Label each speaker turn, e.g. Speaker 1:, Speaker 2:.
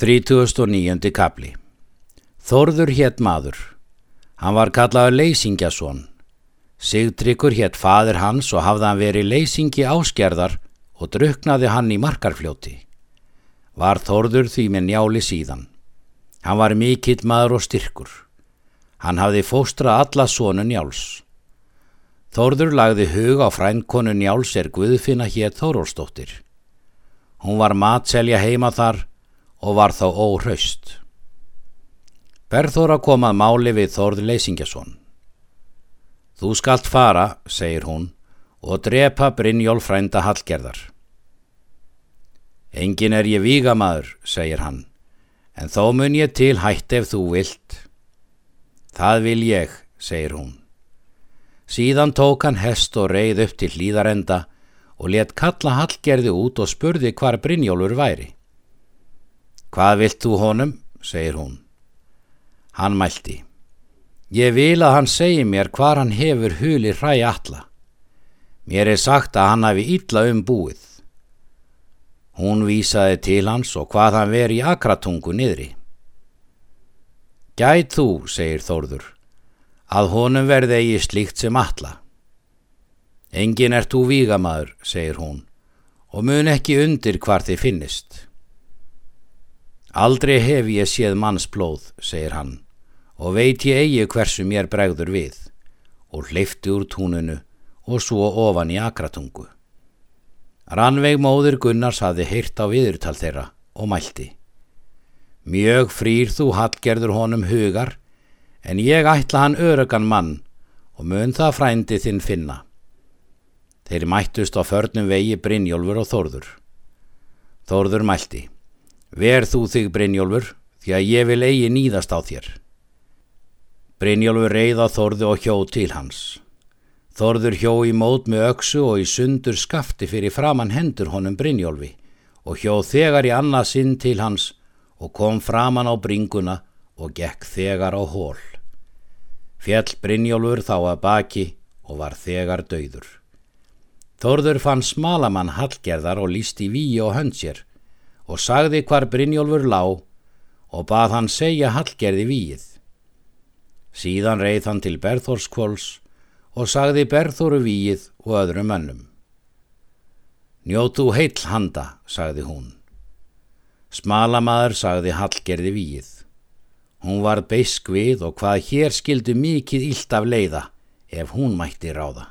Speaker 1: 39. kapli Þorður hétt maður. Hann var kallaður Leysingjason. Sigtryggur hétt fadir hans og hafði hann verið leysingi áskerðar og druknaði hann í markarfljóti. Var Þorður því með njáli síðan. Hann var mikill maður og styrkur. Hann hafði fóstrað alla sonu njáls. Þorður lagði hug á frænkonu njáls er Guðfinna hétt Þórólsdóttir. Hún var matselja heima þar og var þá óhraust. Berþóra kom að máli við Þórð Leysingjason. Þú skalt fara, segir hún, og drepa Brynjól frænda Hallgerðar. Engin er ég vígamaður, segir hann, en þó mun ég til hætt ef þú vilt. Það vil ég, segir hún. Síðan tók hann hest og reið upp til hlýðarenda og let kalla Hallgerði út og spurði hvar Brynjólfur væri. Hvað vilt þú honum? segir hún. Hann mælti. Ég vil að hann segi mér hvar hann hefur huli hræ alla. Mér er sagt að hann hafi illa um búið. Hún vísaði til hans og hvað hann veri í akratungu niðri. Gæt þú, segir Þórður, að honum verði eigi slíkt sem alla. Engin er þú vígamaður, segir hún, og mun ekki undir hvar þið finnist. Aldrei hef ég séð manns blóð, segir hann, og veit ég eigi hversu mér bregður við, og hleyfti úr túnunu og svo ofan í akratungu. Rannveig móður Gunnars hafði heyrt á viðurtal þeirra og mælti. Mjög frýr þú hallgerður honum hugar, en ég ætla hann örugan mann og mun það frændi þinn finna. Þeir mættust á förnum vegi Brynjólfur og Þórður. Þórður mælti. Ver þú þig, Brynjólfur, því að ég vil eigi nýðast á þér. Brynjólfur reyða Þórðu og hjó til hans. Þórður hjó í mót með öksu og í sundur skafti fyrir framann hendur honum Brynjólfi og hjó þegar í annað sinn til hans og kom framann á bringuna og gekk þegar á hól. Fjell Brynjólfur þá að baki og var þegar döður. Þórður fann smalamann hallgerðar og lísti víi og höndsér og sagði hvar Brynjólfur lág og bað hann segja Hallgerði víið. Síðan reið hann til Berþórskvóls og sagði Berþóru víið og öðrum önnum. Njótu heill handa, sagði hún. Smalamaður sagði Hallgerði víið. Hún var beisk við og hvað hér skildu mikið illt af leiða ef hún mætti ráða.